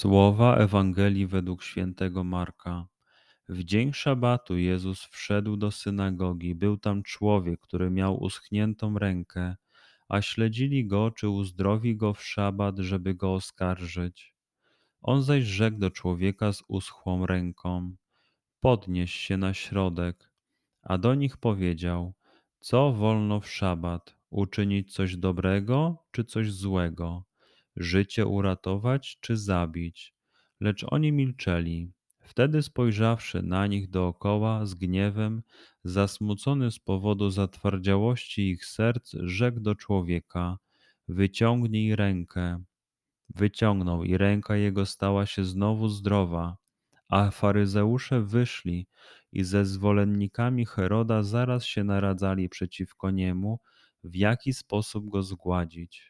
Słowa Ewangelii według świętego Marka. W dzień szabatu Jezus wszedł do synagogi. Był tam człowiek, który miał uschniętą rękę, a śledzili go, czy uzdrowi go w szabat, żeby go oskarżyć. On zaś rzekł do człowieka z uschłą ręką: Podnieś się na środek. A do nich powiedział: Co wolno w szabat? Uczynić coś dobrego, czy coś złego? Życie uratować czy zabić? Lecz oni milczeli. Wtedy spojrzawszy na nich dookoła z gniewem, zasmucony z powodu zatwardziałości ich serc, rzekł do człowieka: Wyciągnij rękę. Wyciągnął i ręka jego stała się znowu zdrowa. A faryzeusze wyszli i ze zwolennikami Heroda zaraz się naradzali przeciwko niemu, w jaki sposób go zgładzić.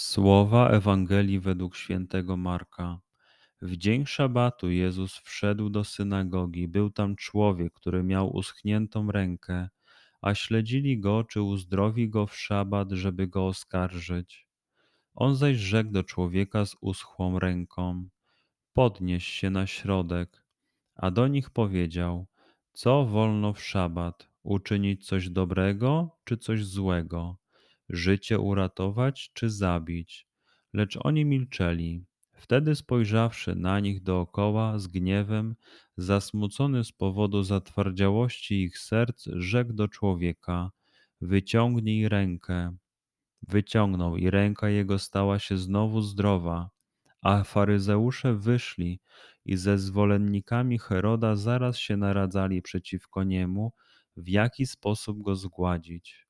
Słowa Ewangelii według świętego Marka. W dzień szabatu Jezus wszedł do synagogi. Był tam człowiek, który miał uschniętą rękę, a śledzili go, czy uzdrowi go w szabat, żeby go oskarżyć. On zaś rzekł do człowieka z uschłą ręką: Podnieś się na środek. A do nich powiedział: Co wolno w szabat? Uczynić coś dobrego, czy coś złego? Życie uratować czy zabić? Lecz oni milczeli. Wtedy spojrzawszy na nich dookoła z gniewem, zasmucony z powodu zatwardziałości ich serc, rzekł do człowieka: Wyciągnij rękę. Wyciągnął i ręka jego stała się znowu zdrowa. A faryzeusze wyszli i ze zwolennikami Heroda zaraz się naradzali przeciwko niemu, w jaki sposób go zgładzić.